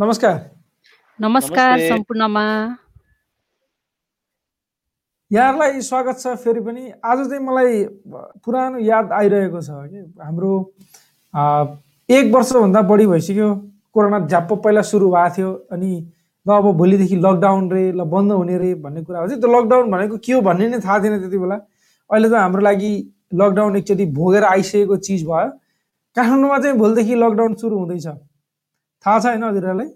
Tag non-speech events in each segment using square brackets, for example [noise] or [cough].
नमस्कार नमस्कार सम्पूर्णमा यहाँहरूलाई स्वागत छ फेरि पनि आज चाहिँ मलाई पुरानो याद आइरहेको छ कि हाम्रो एक वर्षभन्दा बढी भइसक्यो कोरोना झ्याप्प पहिला सुरु भएको थियो अनि ल अब भोलिदेखि लकडाउन रे ल बन्द हुने रे भन्ने कुरा हो चाहिँ त्यो लकडाउन भनेको के हो भन्ने नै थाहा थिएन त्यति बेला अहिले त हाम्रो लागि लकडाउन एकचोटि भोगेर आइसकेको चिज भयो काठमाडौँमा चाहिँ भोलिदेखि लकडाउन सुरु हुँदैछ थाहा छ होइन हजुरहरूलाई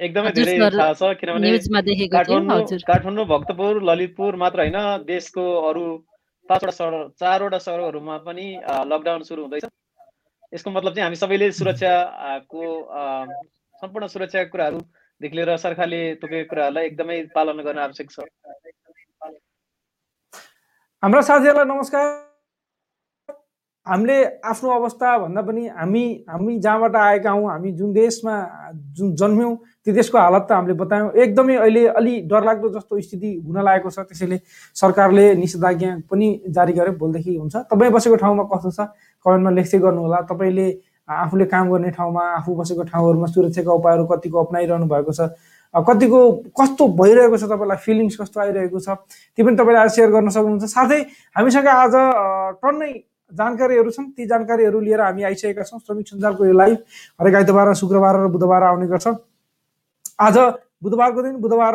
एकदमै धेरै थाहा छ किनभने काठमाडौँ काठमाडौँ भक्तपुर ललितपुर मात्र होइन देशको अरू पाँचवटा सहर चारवटा सहरहरूमा पनि लकडाउन सुरु हुँदैछ यसको मतलब चाहिँ हामी सबैले सुरक्षाको सम्पूर्ण सुरक्षाका कुराहरूदेखि लिएर सरकारले तोकेको कुराहरूलाई एकदमै पालना गर्न आवश्यक छ हाम्रा साथीहरूलाई नमस्कार हामीले आफ्नो अवस्था भन्दा पनि हामी हामी जहाँबाट आएका हौँ हामी जुन देशमा जुन जन्म्यौँ त्यो देशको हालत त हामीले बतायौँ। एकदमै अहिले अलि डरलाग्दो जस्तो स्थिति हुन लागेको छ। त्यसैले सरकारले निषेधाज्ञा पनि जारी गरे भोलिदेखि हुन्छ। तपाईँ बसेको ठाउँमा कस्तो छ? कमेन्टमा लेख्दै गर्नुहोला। तपाईँले आफूले काम गर्ने ठाउँमा आफू बसेको ठाउँहरूमा सुरक्षाका उपायहरू कतिको अप्नाइरहनु भएको छ? कतिको कस्तो भइरहेको छ तपाईँलाई? फिलिङ्स कस्तो आइरहेको छ? त्यो पनि तपाईँले आज सेयर गर्न सक्नुहुन्छ। साथै हामीसँग आज टन्नै जानकारीहरू छन् ती जानकारीहरू लिएर हामी आइसकेका छौँ। श्रमिक सञ्जालको यो लाइभ हरेक आइतबार शुक्रबार र बुधबार आउने गर्छ आज बुधबारको दिन बुधबार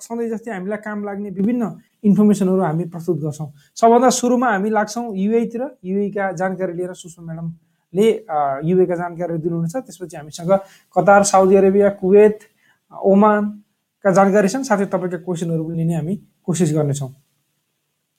सधैँ जस्तै हामीलाई काम लाग्ने विभिन्न इन्फर्मेसनहरू हामी प्रस्तुत गर्छौँ। सबभन्दा सुरुमा हामी लाग्छौँ युएतिर युएका जानकारी लिएर सुषमा म्याडमले युएका जानकारीहरू दिनुहुनेछ। त्यसपछि हामीसँग कतार साउदी अरेबिया कुवेत ओमानका जानकारी छन्। साथै तपाईँका क्वेसनहरू पनि लिने हामी कोसिस गर्नेछौँ।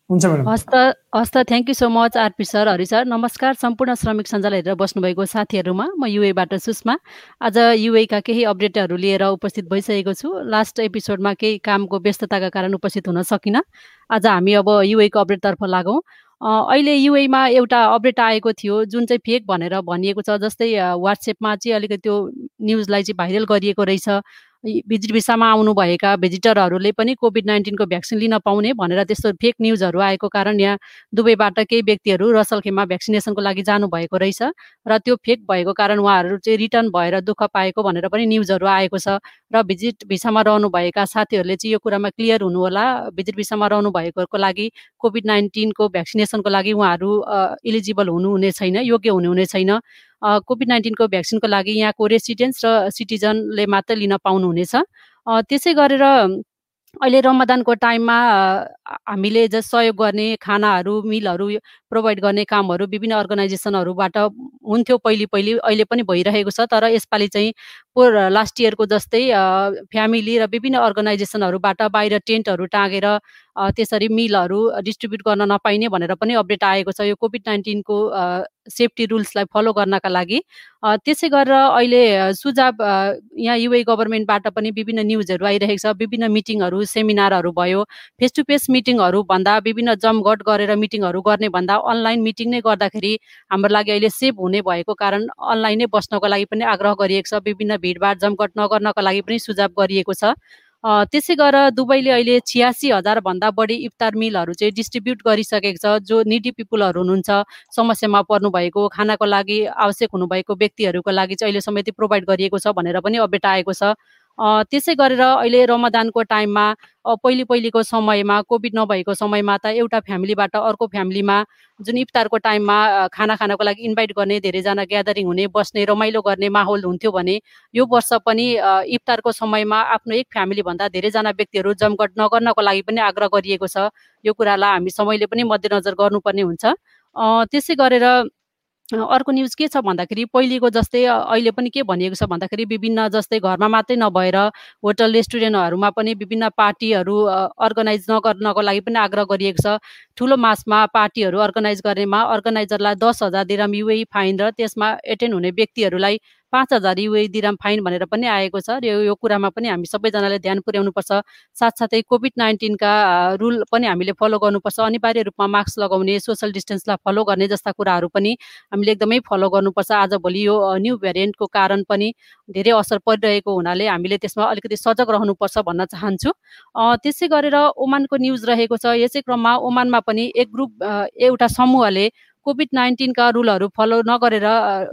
हुन्छ म्याडम हस् त हस् त thank you so much RP sir Hari sir नमस्कार सम्पूर्ण श्रमिक सञ्जाल हेरेर बस्नुभएको साथीहरूमा म युएबाट सुषमा। आज युएका केही अपडेटहरू लिएर उपस्थित भइसकेको छु। लास्ट एपिसोडमा केही कामको व्यस्तताका कारण उपस्थित हुन सकिनँ। आज हामी अब युएको अपडेटतर्फ लागौँ। अहिले युएमा एउटा अपडेट आएको थियो जुन चाहिँ फेक भनेर भनिएको छ जस्तै वाट्सएपमा चाहिँ अलिकति त्यो न्युजलाई चाहिँ भाइरल गरिएको रहेछ। भिसामा आउनुभएका भिजिटरहरूले पनि कोभिड नाइन्टिनको भ्याक्सिन लिन पाउने भनेर त्यस्तो फेक न्युजहरू आएको कारण यहाँ दुबईबाट केही व्यक्तिहरू रसलखेमा भ्याक्सिनेसनको लागि जानुभएको रहेछ र त्यो फेक भएको कारण उहाँहरू चाहिँ रिटर्न भएर दुःख पाएको भनेर पनि न्युजहरू आएको छ र भिजिट भिसामा रहनुभएका साथीहरूले चाहिँ यो कुरामा क्लियर हुनुहोला। भिजिट भिसामा रहनु भएकोको लागि कोभिड नाइन्टिनको भ्याक्सिनेसनको लागि उहाँहरू इलिजिबल हुनुहुने छैन योग्य हुनुहुने छैन। कोभिड नाइन्टिनको भ्याक्सिनको लागि यहाँको रेसिडेन्ट्स र सिटिजनले मात्र लिन पाउनुहुनेछ। त्यसै गरेर अहिले रमदानको टाइममा हामीले जस सहयोग गर्ने खानाहरू मिलहरू प्रोभाइड गर्ने कामहरू विभिन्न अर्गनाइजेसनहरूबाट हुन्थ्यो पहिले पहिले अहिले पनि भइरहेको छ। तर यसपालि चाहिँ लास्ट इयरको जस्तै फ्यामिली र विभिन्न अर्गनाइजेसनहरूबाट बाहिर टेन्टहरू टाँगेर त्यसरी मिलहरू डिस्ट्रिब्युट गर्न नपाइने भनेर पनि अपडेट आएको छ। यो कोभिड नाइन्टिनको सेफ्टी रुल्सलाई फलो गर्नका लागि। त्यसै गरेर अहिले सुझाव यहाँ युए गभर्मेन्टबाट पनि विभिन्न न्युजहरू आइरहेको छ। विभिन्न मिटिङहरू सेमिनारहरू भयो। फेस टु फेस मिटिङहरू भन्दा विभिन्न जमघट गरेर मिटिङहरू गर्ने भन्दा अनलाइन मिटिङ नै गर्दाखेरि हाम्रो लागि अहिले सेभ हुने भएको कारण अनलाइन नै बस्नको लागि पनि आग्रह गरिएको छ। विभिन्न भिडभाड जमघट नगर्नको लागि पनि सुझाव गरिएको छ। त्यसै गरेर दुबईले अहिले छियासी हजारभन्दा बढी इफ्तार मिलहरू चाहिँ डिस्ट्रिब्युट गरिसकेको छ जो निडी पिपुलहरू हुनुहुन्छ। समस्यामा पर्नुभएको खानाको लागि आवश्यक हुनुभएको व्यक्तिहरूको लागि चाहिँ अहिले समेत प्रोभाइड गरिएको छ भनेर पनि अपडेट आएको छ। त्यसै गरेर अहिले रमदानको टाइममा पहिले पहिलेको समयमा कोभिड नभएको समयमा त एउटा फ्यामिलीबाट अर्को फ्यामिलीमा जुन इफ्तारको टाइममा खाना खानको लागि इन्भाइट गर्ने धेरैजना ग्यादरिङ हुने बस्ने रमाइलो गर्ने माहौल हुन्थ्यो भने यो वर्ष पनि इफ्तारको समयमा आफ्नो एक फ्यामिलीभन्दा धेरैजना व्यक्तिहरू जमघट नगर्नको लागि पनि आग्रह गरिएको छ। यो कुरालाई हामी समयले पनि मध्यनजर गर्नुपर्ने हुन्छ। त्यसै गरेर अर्को न्युज के छ भन्दाखेरि पहिलेको जस्तै अहिले पनि के भनिएको छ भन्दाखेरि विभिन्न जस्तै घरमा मात्रै नभएर होटल रेस्टुरेन्टहरूमा पनि विभिन्न पार्टीहरू अर्गनाइज नगर्नको लागि पनि आग्रह गरिएको छ। ठुलो मासमा पार्टीहरू अर्गनाइज गर्नेमा अर्गनाइजरलाई दस हजार दिरम युए फाइन र त्यसमा एटेन्ड हुने व्यक्तिहरूलाई पाँच हजार युए दिराम फाइन भनेर पनि आएको छ र यो कुरामा पनि हामी सबैजनाले ध्यान पुर्याउनुपर्छ। साथसाथै कोभिड नाइन्टिनका रुल पनि हामीले फलो गर्नुपर्छ। अनिवार्य रूपमा मास्क लगाउने सोसल डिस्टेन्सलाई फलो गर्ने जस्ता कुराहरू पनि हामीले एकदमै फलो गर्नुपर्छ। आजभोलि यो न्यू भेरिएन्टको कारण पनि धेरै असर परिरहेको हुनाले हामीले त्यसमा अलिकति सजग रहनुपर्छ भन्न चाहन्छु। त्यसै गरेर ओमानको न्युज रहेको छ। यसै क्रममा ओमानमा पनि एक ग्रुप एउटा समूहले कोभिड नाइन्टिनका रुलहरू फलो नगरेर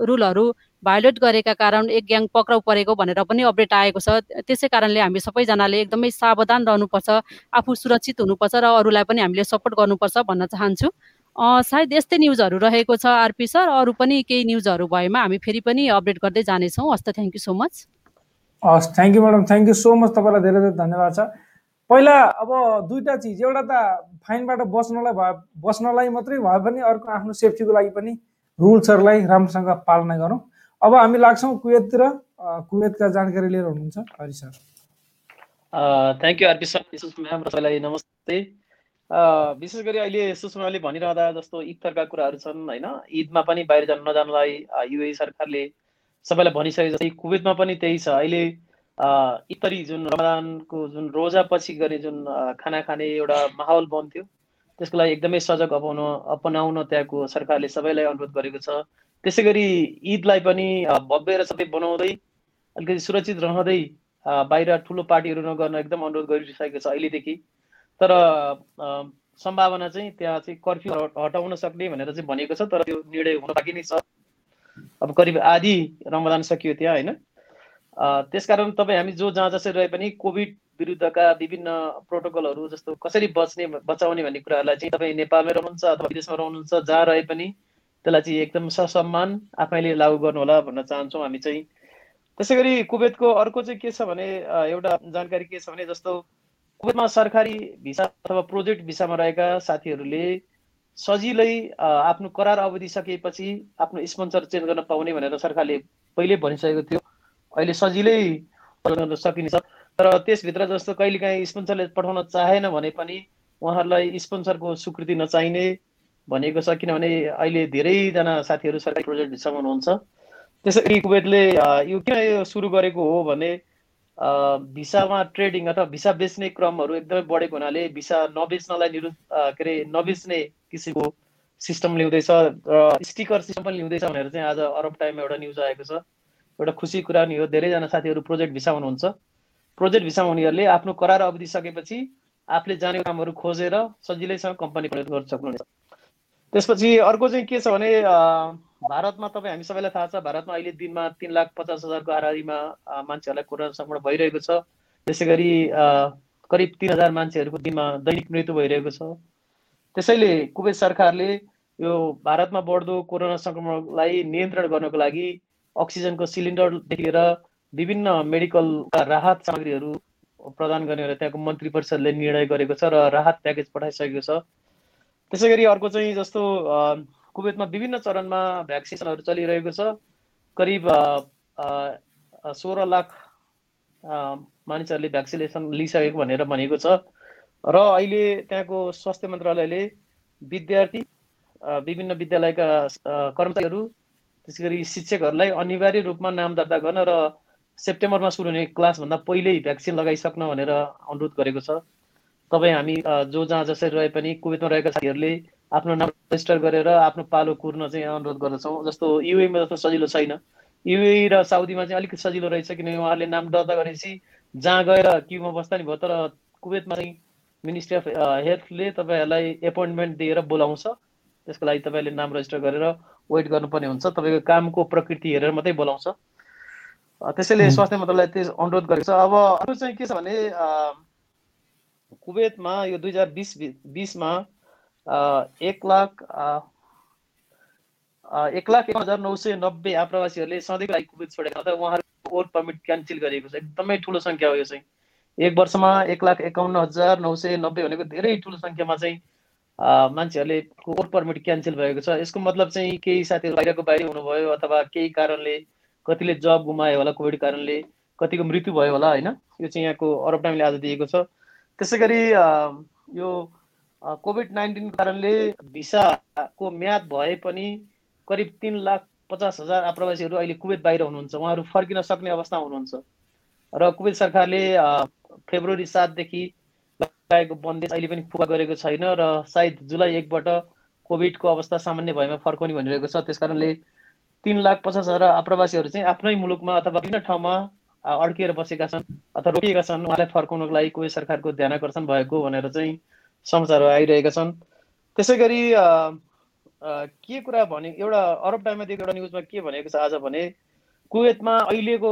रुलहरू भायोलेट गरेका कारण एक ग्याङ पक्राउ परेको भनेर पनि अपडेट आएको छ। त्यसै कारणले हामी सबैजनाले एकदमै सावधान रहनुपर्छ आफू सुरक्षित हुनुपर्छ र अरूलाई पनि हामीले सपोर्ट गर्नुपर्छ भन्न चाहन्छु। सायद यस्तै न्युजहरू रहेको छ आरपी सर अरू पनि केही न्युजहरू भएमा हामी फेरि पनि अपडेट गर्दै जानेछौँ। हस् त थ्याङ्क यू सो मच हस् thank you madam thank you so much तपाईँलाई धेरै धेरै धन्यवाद छ। पहिला अब दुईवटा चिज एउटा त फाइनबाट बस्नलाई भए बस्नलाई मात्रै भए पनि अर्को आफ्नो सेफ्टीको लागि पनि रुल्सहरूलाई राम्रोसँग पालना गरौँ। अब हामी लाग्छौँ कुवेततिर। कुवेतका जानकारी लिएर हुनुहुन्छ Hari sir. Thank you RP sir ma'am नमस्ते। विशेष गरी अहिले सुषमाले भनिरहँदा जस्तो इफ्तारका कुराहरू छन् होइन? ईदमा पनि बाहिर जानु नजानुलाई युए सरकारले सबैलाई भनिसके जस्तै कुवेतमा पनि त्यही छ। अहिले इफ्तरी जुन रमदानको जुन रोजा पछि गर्ने जुन खाना खाने एउटा माहौल बन्थ्यो त्यसको लागि एकदमै सजग अपनाउन अपनाउन त्यहाँको सरकारले सबैलाई अनुरोध गरेको छ। त्यसै गरी ईदलाई पनि भव्य र सबै बनाउँदै अलिकति सुरक्षित रहँदै बाहिर ठुलो पार्टीहरू नगर्न एकदम अनुरोध गरिसकेको छ अहिलेदेखि। तर सम्भावना चाहिँ त्यहाँ चाहिँ कर्फ्यू हटाउन सक्ने भनेर चाहिँ भनेको छ तर त्यो निर्णय हुन बाँकी नै छ। अब करिब आधी रमदान सकियो त्यहाँ होइन? त्यसकारण तपाईँ हामी जो जहाँ जसरी रहे पनि कोभिड विरुद्धका विभिन्न प्रोटोकलहरू जस्तो कसरी बच्ने बचाउने भन्ने कुराहरूलाई चाहिँ तपाईँ नेपालमै रहनुहुन्छ अथवा विदेशमा रहनुहुन्छ जहाँ रहे पनि त्यसलाई चाहिँ एकदम ससम्मान आफैले लागू गर्नुहोला भन्न चाहन्छौँ हामी चाहिँ। त्यसै गरी कुवेतको अर्को चाहिँ के छ भने एउटा जानकारी के छ भने जस्तो कुवेतमा सरकारी भिसा अथवा प्रोजेक्ट भिसामा रहेका साथीहरूले सजिलै आफ्नो करार अवधि सकिएपछि आफ्नो स्पोन्सर चेन्ज गर्न पाउने भनेर सरकारले पहिल्यै भनिसकेको थियो। अहिले सजिलै गर्न सकिनेछ तर त्यसभित्र जस्तो कहिलेकाहीँ स्पोन्सरले पठाउन चाहेन भने पनि उहाँहरूलाई स्पोन्सरको स्वीकृति नचाहिने भनेको छ किनभने अहिले धेरैजना साथीहरू सरकारी प्रोजेक्ट भिसामा हुनुहुन्छ त्यसरी कुवेतले यो किन यो सुरु गरेको हो भने भिसामा ट्रेडिङ अथवा भिसा बेच्ने क्रमहरू एकदमै बढेको हुनाले भिसा नबेच्नलाई निरु के अरे नबेच्ने किसिमको सिस्टम ल्याउँदैछ र स्टिकर सिस्टम पनि ल्याउँदैछ भनेर चाहिँ आज अरब टाइममा एउटा न्युज आएको छ। एउटा खुसी कुरा नि हो धेरैजना साथीहरू प्रोजेक्ट भिसा हुनुहुन्छ प्रोजेक्ट भिसा हुनेहरूले आफ्नो करार अवधि सकेपछि आफूले जाने कामहरू खोजेर सजिलैसँग कम्पनी प्रयोग गर्न सक्नुहुनेछ। त्यसपछि अर्को चाहिँ के छ भने भारतमा तपाईँ हामी सबैलाई थाहा छ भारतमा अहिले दिनमा तिन लाख पचास हजारको आरारीमा मान्छेहरूलाई कोरोना सङ्क्रमण भइरहेको छ। त्यसै गरी करिब तिन हजार मान्छेहरूको दिनमा दैनिक मृत्यु भइरहेको छ। त्यसैले कुवेत सरकारले यो भारतमा बढ्दो कोरोना सङ्क्रमणलाई नियन्त्रण गर्नको लागि अक्सिजनको सिलिन्डरदेखि लिएर विभिन्न मेडिकलका राहत सामग्रीहरू प्रदान गर्ने भनेर त्यहाँको मन्त्री परिषदले निर्णय गरेको छ र राहत प्याकेज पठाइसकेको छ। त्यसै गरी अर्को चाहिँ जस्तो कुवेतमा विभिन्न चरणमा भ्याक्सिनेसनहरू चलिरहेको छ। करिब सोह्र लाख मानिसहरूले भ्याक्सिनेसन लिइसकेको भनेर भनेको छ। र अहिले त्यहाँको स्वास्थ्य मन्त्रालयले विद्यार्थी विभिन्न विद्यालयका कर्मचारीहरू त्यसै गरी शिक्षकहरूलाई अनिवार्य रूपमा नाम दर्ता गर्न र सेप्टेम्बरमा सुरु हुने क्लासभन्दा पहिल्यै भ्याक्सिन लगाइसक्न भनेर अनुरोध गरेको छ। तपाईँ हामी जो जहाँ जसरी रहे पनि कुवेतमा रहेका साथीहरूले आफ्नो नाम रेजिस्टर गरेर आफ्नो पालो कुर्न चाहिँ अनुरोध गर्दछौँ। जस्तो युएमा जस्तो सजिलो छैन। युए र साउदीमा चाहिँ अलिकति सजिलो रहेछ किनभने उहाँहरूले नाम दर्ता गरेपछि जहाँ गएर क्युमा बस्दा नि भयो तर कुवेतमा चाहिँ मिनिस्ट्री अफ हेल्थले तपाईँहरूलाई एपोइन्टमेन्ट दिएर बोलाउँछ। त्यसको लागि तपाईँले नाम रेजिस्टर गरेर वेट गर्नुपर्ने हुन्छ। तपाईँको कामको प्रकृति हेरेर मात्रै बोलाउँछ। त्यसैले स्वास्थ्य मन्त्रालयले त्यस अनुरोध गरेको छ। अब अरू चाहिँ के छ भने कुवेतमा यो दुई हजार बिस बिसमा एक लाख एक लाख एक हजार नौ सय नब्बे आप्रवासीहरूले सधैँको लागि कुवेत छोडेका अथवा उहाँहरूको वर्क पर्मिट क्यान्सल गरिएको छ। एकदमै ठुलो सङ्ख्या हो यो चाहिँ। एक वर्षमा एक लाख एकाउन्न हजार नौ सय नब्बे भनेको धेरै ठुलो सङ्ख्यामा चाहिँ मान्छेहरूले वर्क पर्मिट क्यान्सल भएको छ। यसको मतलब चाहिँ केही साथीहरू बाहिरको बाहिर हुनुभयो अथवा केही कारणले कतिले जब गुमायो होला कोभिड कारणले कतिको मृत्यु भयो होला होइन? यो चाहिँ यहाँको अरब टाइमले आज दिएको छ। त्यसै गरी यो कोभिड नाइन्टिनको कारणले भिसाको म्याद भए पनि करिब तिन लाख पचास हजार आप्रवासीहरू अहिले कुवेत बाहिर हुनुहुन्छ। उहाँहरू फर्किन सक्ने अवस्थामा हुनुहुन्छ। र कुवेत सरकारले फेब्रुअरी सातदेखि लगाएको बन्देज अहिले पनि पुरा गरेको छैन र सायद जुलाई एकबाट कोभिडको अवस्था सामान्य भएमा फर्काउने भनिरहेको छ। त्यस कारणले तिन लाख पचास हजार आप्रवासीहरू चाहिँ आफ्नै मुलुकमा अथवा विभिन्न ठाउँमा अड्किएर बसेका छन् अथवा रोकिएका छन् उहाँलाई फर्काउनको लागि कुवेत सरकारको ध्यान आकर्षण भएको भनेर चाहिँ समाचारहरू आइरहेका छन्। त्यसै गरी के कुरा भने एउटा अरब टाइममा दिएको एउटा न्युजमा के भनेको छ आज भने कुवेतमा अहिलेको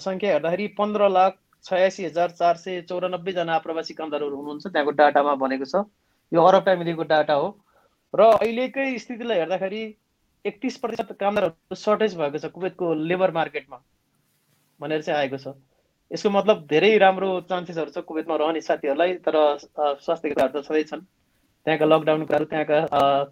सङ्ख्या हेर्दाखेरि पन्ध्र लाख छयासी हजार चार सय चौरानब्बेजना आप्रवासी कामदारहरू हुनुहुन्छ त्यहाँको डाटामा भनेको छ। यो अरब टाइममा दिएको डाटा हो। र अहिलेकै स्थितिलाई हेर्दाखेरि एकतिस प्रतिशत कामदारहरू सर्टेज भएको छ कुवेतको लेबर मार्केटमा। भनेर चाहिँ आएको छ। यसको मतलब धेरै राम्रो चान्सेसहरू छ कुवेतमा रहने साथीहरूलाई तर स्वास्थ्य कुराहरू त छँदै छन्। त्यहाँका लकडाउन कुराहरू त्यहाँका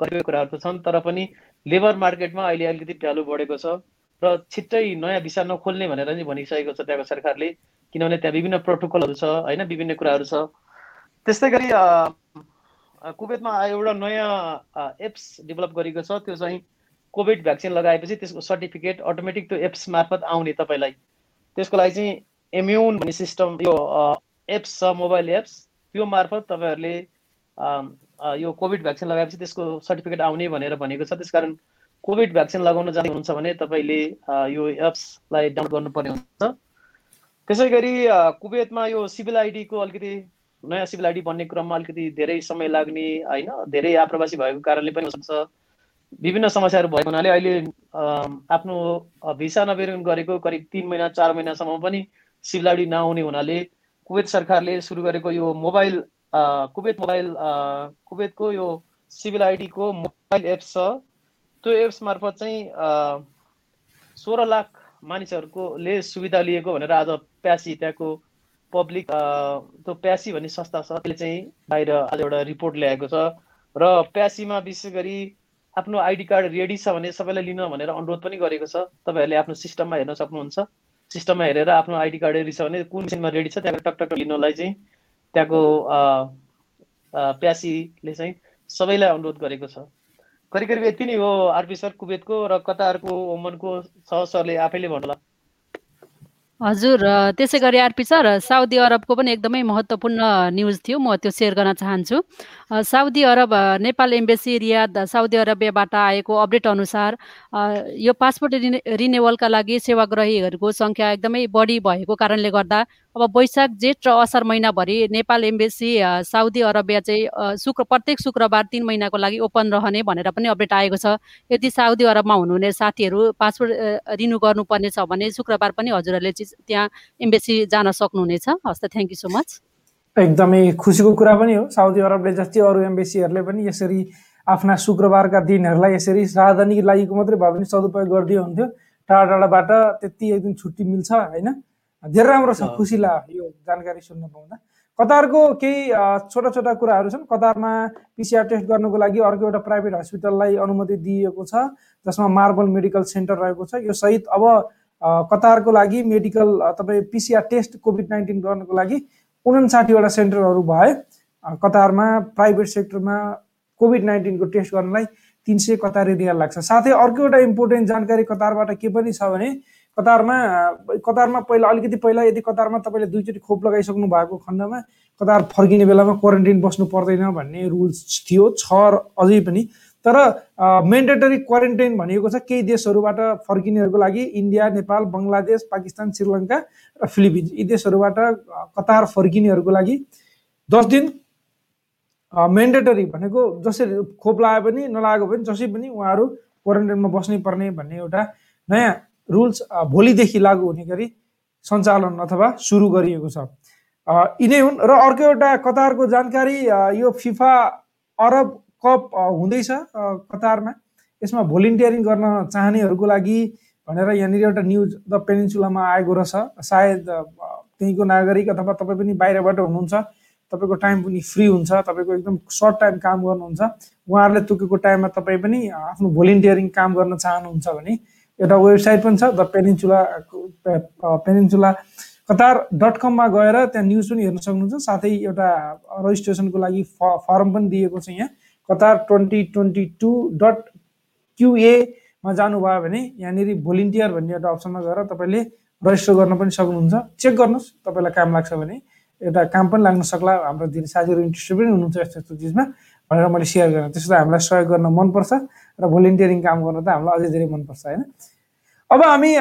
कतिपय कुराहरू त छन् तर पनि लेबर मार्केटमा अहिले अलिकति भ्यालु बढेको छ र छिट्टै नयाँ भिसा नखोल्ने भनेर नि भनिसकेको छ त्यहाँको सरकारले किनभने त्यहाँ विभिन्न प्रोटोकलहरू छ होइन विभिन्न कुराहरू छ। त्यस्तै गरी कुवेतमा एउटा नयाँ एप्स डेभलप गरेको छ त्यो चाहिँ कोभिड भ्याक्सिन लगाएपछि त्यसको सर्टिफिकेट अटोमेटिक त्यो एप्स मार्फत आउने तपाईँलाई। त्यसको लागि चाहिँ इम्युन भन्ने सिस्टम यो एप्स छ मोबाइल एप्स त्यो मार्फत तपाईँहरूले यो कोभिड भ्याक्सिन लगाएपछि त्यसको सर्टिफिकेट आउने भनेर भनेको छ। त्यसकारण कोभिड भ्याक्सिन लगाउन जाने हुनुहुन्छ भने तपाईँले यो एप्सलाई डाउनलोड गर्नुपर्ने हुन्छ। त्यसै गरी कुवेतमा यो सिभिल आइडीको अलिकति नयाँ सिभिल आइडी बन्ने क्रममा अलिकति धेरै समय लाग्ने होइन धेरै आप्रवासी भएको कारणले पनि हुनसक्छ विभिन्न समस्याहरू भएको हुनाले अहिले आफ्नो भिसा नवीकरण गरेको करिब तिन महिना चार महिनासम्म पनि आइडी नआउने हुनाले कुवेत सरकारले सुरु गरेको यो मोबाइल कुवेत मोबाइल कुवेतको यो सिभिल आइडीको मोबाइल एप्स छ। त्यो एप्स मार्फत चाहिँ सोह्र लाख मानिसहरूकोले सुविधा लिएको भनेर आज प्यासी त्यहाँको पब्लिक त्यो प्यासी भन्ने संस्था छ त्यसले चाहिँ बाहिर आज एउटा रिपोर्ट ल्याएको छ। र प्यासीमा विशेष गरी आफ्नो आइडी कार्ड रेडी छ भने सबैलाई लिन भनेर अनुरोध पनि गरेको छ। तपाईँहरूले आफ्नो सिस्टममा हेर्न सक्नुहुन्छ। सिस्टममा हेरेर आफ्नो आइडी कार्ड रेडी छ भने कुन मिसिनमा रेडी छ त्यहाँको टक लिनलाई चाहिँ त्यहाँको प्यासीले चाहिँ सबैलाई अनुरोध गरेको छ। करिब करिब यति नै हो आरपी सर कुवेतको र कतारको ओमनको सरले आफैले भन्नुहोला हजुर त्यसै गरी आरपी सर साउदी अरबको पनि एकदमै महत्त्वपूर्ण न्युज थियो म त्यो सेयर गर्न चाहन्छु। Saudi Arab Nepal embassy Riyadh Saudi अरबियाबाट आएको अपडेट अनुसार यो पासपोर्ट रिने रिनेवलका लागि सेवाग्राहीहरूको सङ्ख्या एकदमै बढी भएको कारणले गर्दा अब वैशाख जेठ र असार महिनाभरि नेपाल एम्बेसी साउदी अरबिया चाहिँ शुक्र प्रत्येक शुक्रबार तिन महिनाको लागि ओपन रहने भनेर पनि अपडेट आएको छ। यदि साउदी अरबमा हुनुहुने साथीहरू पासपोर्ट रिन्यू गर्नुपर्ने छ भने शुक्रबार पनि हजुरहरूले त्यहाँ एम्बेसी जान सक्नुहुनेछ। हस् त थ्याङ्क यू सो मच एकदमै खुसीको कुरा पनि हो। साउदी अरबले जस्तै अरू एम्बेसीहरूले पनि यसरी आफ्ना शुक्रबारका दिनहरूलाई यसरी राजधानीको लागिको मात्रै भए पनि सदुपयोग गरिदियो हुन्थ्यो। टाढा टाढाबाट त्यति एक दिन छुट्टी मिल्छ होइन? धेरै राम्रो छ खुसी लाग्यो यो जानकारी सुन्न पाउँदा। कतारको केही छोटा छोटा कुराहरू छन्? कतारमा पिसिआर टेस्ट गर्नुको लागि अर्को एउटा प्राइभेट हस्पिटललाई अनुमति दिइएको छ जसमा मार्बल मेडिकल सेन्टर रहेको छ। यो सहित अब कतारको लागि मेडिकल तपाईँ पिसिआर टेस्ट कोभिड नाइन्टिन गर्नुको लागि उन्साठीवटा सेन्टरहरू भए कतारमा प्राइभेट सेक्टरमा कोभिड नाइन्टिनको टेस्ट गर्नलाई तिन सय कतारी रियाल लाग्छ। साथै अर्को एउटा इम्पोर्टेन्ट जानकारी कतारबाट के पनि छ भने कतारमा कतारमा पहिला अलिकति पहिला यदि कतारमा तपाईँले दुईचोटि खोप लगाइसक्नु भएको खण्डमा कतार फर्किने बेलामा क्वारेन्टिन बस्नु पर्दैन भन्ने रुल्स थियो छ अझै पनि। तर मेन्डेटरी क्वारेन्टाइन भनिएको छ केही देशहरूबाट फर्किनेहरूको लागि इन्डिया नेपाल बङ्गलादेश पाकिस्तान श्रीलङ्का र फिलिपिन्स। यी देशहरूबाट कतार फर्किनेहरूको लागि दस दिन मेन्डेटरी भनेको जसरी खोप लगाए पनि नलागेको पनि जसै पनि उहाँहरू क्वारेन्टाइनमा बस्नै पर्ने भन्ने एउटा नयाँ रुल्स भोलिदेखि लागू हुने गरी सञ्चालन अथवा सुरु गरिएको छ। यिनै हुन्। र अर्को एउटा कतारको जानकारी यो फिफा अरब कप हुँदैछ कतारमा। यसमा भोलिन्टियरिङ गर्न चाहनेहरूको लागि भनेर यहाँनिर एउटा न्युज द पेनिन्सुलामा आएको रहेछ। सायद त्यहीँको नागरिक अथवा तपाईँ पनि बाहिरबाट हुनुहुन्छ। तपाईँको टाइम पनि फ्री हुन्छ। तपाईँको एकदम सर्ट टाइम काम गर्नुहुन्छ। उहाँहरूले तोकेको टाइममा तपाईँ पनि आफ्नो भोलिन्टियरिङ काम गर्न चाहनुहुन्छ भने एउटा वेबसाइट पनि छ the peninsula peninsula. Qatar dot कममा गएर त्यहाँ न्युज पनि हेर्न सक्नुहुन्छ साथै एउटा रजिस्ट्रेसनको लागि फर्म पनि दिएको छ यहाँ। Qatar twenty twenty two dot क्युएमा जानुभयो भने यहाँनिर भोलिन्टियर भन्ने एउटा अप्सनमा गएर तपाईँले रजिस्टर गर्न पनि सक्नुहुन्छ। चेक गर्नुहोस् तपाईँलाई काम लाग्छ भने। एउटा काम पनि लाग्न सक्ला हाम्रो धेरै साथीहरू इन्ट्रेस्टेड पनि हुनुहुन्छ यस्तो यस्तो चिजमा भनेर मैले सेयर गरेँ। त्यसो त हामीलाई सहयोग गर्न मनपर्छ। र भोलिन्टियरिङ काम गर्न त हामीलाई अझै धेरै मनपर्छ होइन? अब हामी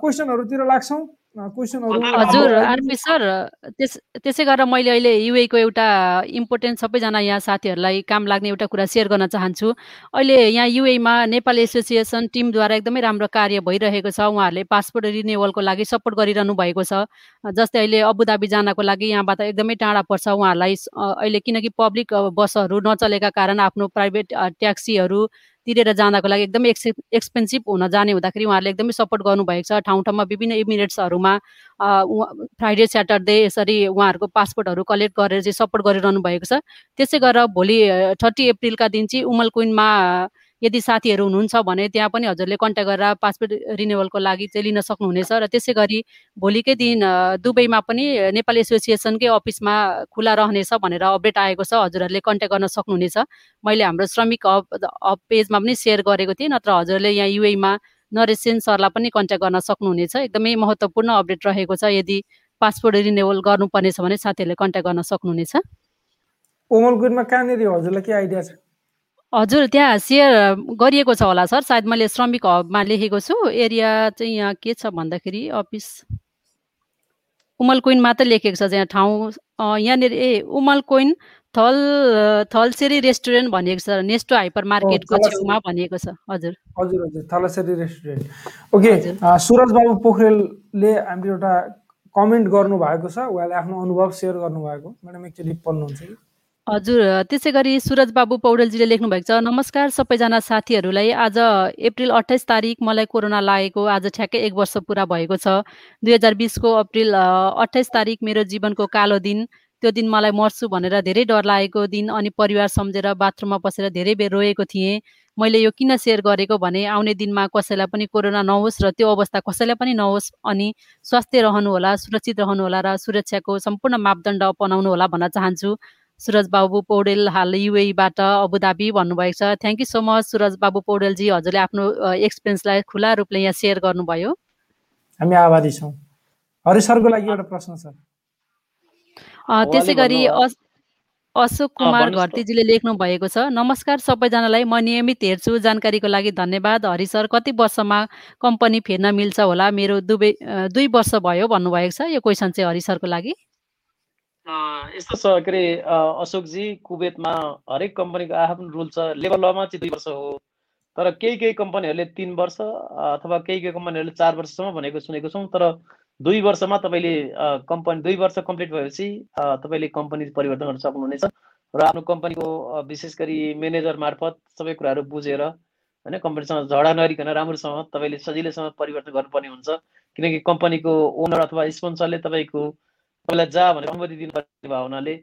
क्वेसनहरूतिर लाग्छौँ। हजुर आरपी सर त्यस त्यसै गरेर मैले अहिले युएको एउटा इम्पोर्टेन्ट सबैजना यहाँ साथीहरूलाई काम लाग्ने एउटा कुरा सेयर गर्न चाहन्छु। अहिले यहाँ युएमा नेपाल एसोसिएसन टिमद्वारा एकदमै राम्रो कार्य भइरहेको छ। उहाँहरूले पासपोर्ट रिन्युवलको लागि सपोर्ट गरिरहनु भएको छ। जस्तै अहिले अबुधाबी जानको लागि यहाँबाट एकदमै टाढा पर्छ उहाँहरूलाई। अहिले किनकि पब्लिक बसहरू नचलेका कारण आफ्नो प्राइभेट ट्याक्सीहरू तिरेर जाँदाको लागि एकदमै एक्सि एक्सपेन्सिभ हुन जाने हुँदाखेरि उहाँहरूले एकदमै सपोर्ट गर्नुभएको छ। ठाउँ ठाउँमा विभिन्न इमिरेट्सहरूमा फ्राइडे स्याटरडे यसरी उहाँहरूको पासपोर्टहरू कलेक्ट गरेर चाहिँ सपोर्ट गरिरहनु भएको छ। त्यसै गरेर भोलि थर्टी एप्रिलका दिन चाहिँ उमल कुइनमा यदि साथीहरू हुनुहुन्छ भने त्यहाँ पनि हजुरले कन्ट्याक्ट गरेर पासपोर्ट रिन्युवलको लागि चाहिँ लिन सक्नुहुनेछ र त्यसै गरी भोलिकै दिन दुबईमा पनि नेपाल एसोसिएसनकै अफिसमा खुला रहनेछ भनेर अपडेट आएको छ। हजुरहरूले कन्ट्याक्ट गर्न सक्नुहुनेछ। मैले हाम्रो श्रमिक हब हब पेजमा पनि सेयर गरेको थिएँ नत्र हजुरले यहाँ युएमा नरेसेन सरलाई पनि कन्ट्याक्ट गर्न सक्नुहुनेछ। एकदमै महत्त्वपूर्ण अपडेट रहेको छ। यदि पासपोर्ट रिन्युवल गर्नुपर्नेछ भने साथीहरूले कन्ट्याक्ट गर्न सक्नुहुनेछ। ओमलगुडमा कहाँनिर हजुरलाई के आइडिया छ? हजुर त्यहाँ सेयर गरिएको छ होला सर। सायद मैले श्रमिक हबमा लेखेको छु। एरिया चाहिँ यहाँ के छ भन्दाखेरि अफिस? उमल कोइन मात्रै लेखेको छ यहाँ ठाउँ। यहाँनिर ए उमल कोइन थल थलसेरी रेस्टुरेन्ट भनिएको छ। नेस्टो हाइपर मार्केटको छेउमा भनिएको छ। हजुर। हजुर हजुर थलसेरी रेस्टुरेन्ट। ओके सुरज बाबु पोखरेलले हामीले एउटा कमेन्ट गर्नुभएको छ। उहाँले आफ्नो अनुभव सेयर गर्नुभएको। म्याडम एकचोटि पढ्नुहुन्छ कि? हजुर त्यसै गरी सुरज बाबु पौडेलजीले लेख्नुभएको छ नमस्कार सबैजना साथीहरूलाई। आज अप्रिल अठाइस तारिक मलाई कोरोना लागेको आज ठ्याक्कै एक वर्ष पुरा भएको छ। दुई हजार बिसको अप्रिल अठाइस तारिक मेरो जीवनको कालो दिन। त्यो दिन मलाई मर्छु भनेर धेरै डर लागेको दिन अनि परिवार सम्झेर बाथरुममा बसेर धेरै बेर रोएको थिएँ। मैले यो किन सेयर गरेको भने आउने दिनमा कसैलाई पनि कोरोना नहोस् र त्यो अवस्था कसैलाई पनि नहोस् अनि स्वास्थ्य रहनुहोला सुरक्षित रहनुहोला र सुरक्षाको सम्पूर्ण मापदण्ड अपनाउनु होला भन्न चाहन्छु। सुरज बाबु पौडेल हाल युएबाट अबुधाबी भन्नुभएको छ। Thank you so much Suraj Babu पौडेलजी। हजुरले आफ्नो एक्सपिरियन्सलाई खुला रूपले यहाँ सेयर गर्नुभयो। हामी आभारी छौँ। हरि सरको लागि एउटा प्रश्न छ। त्यसै गरी अशोक कुमार घरतीजीले लेख्नु भएको छ नमस्कार सबैजनालाई म नियमित हेर्छु। जानकारीको लागि धन्यवाद। हरि सर कति वर्षमा कम्पनी फेर्न मिल्छ होला? मेरो दुवै दुई वर्ष भयो भन्नुभएको छ। यो क्वेसन चाहिँ हरि सरको लागि। यस्तो छ के अरे अशोकजी कुवेतमा हरेक कम्पनीको आफ्नो रुल छ। लेबर लमा चाहिँ दुई वर्ष हो। तर केही केही कम्पनीहरूले तिन वर्ष अथवा केही केही कम्पनीहरूले चार वर्षसम्म भनेको सुनेको छौँ। तर दुई वर्षमा तपाईँले कम्पनी दुई वर्ष कम्प्लिट भएपछि तपाईँले कम्पनी परिवर्तन गर्न सक्नुहुनेछ। र आफ्नो कम्पनीको विशेष गरी म्यानेजर मार्फत सबै कुराहरू बुझेर होइन कम्पनीसँग झगडा नरिकन राम्रोसँग तपाईँले सजिलैसँग परिवर्तन गर्नुपर्ने हुन्छ। किनकि कम्पनीको ओनर अथवा स्पोन्सरले तपाईँको तपाईँलाई जा भनेर अनुमति दिनुपर्ने भयो हुनाले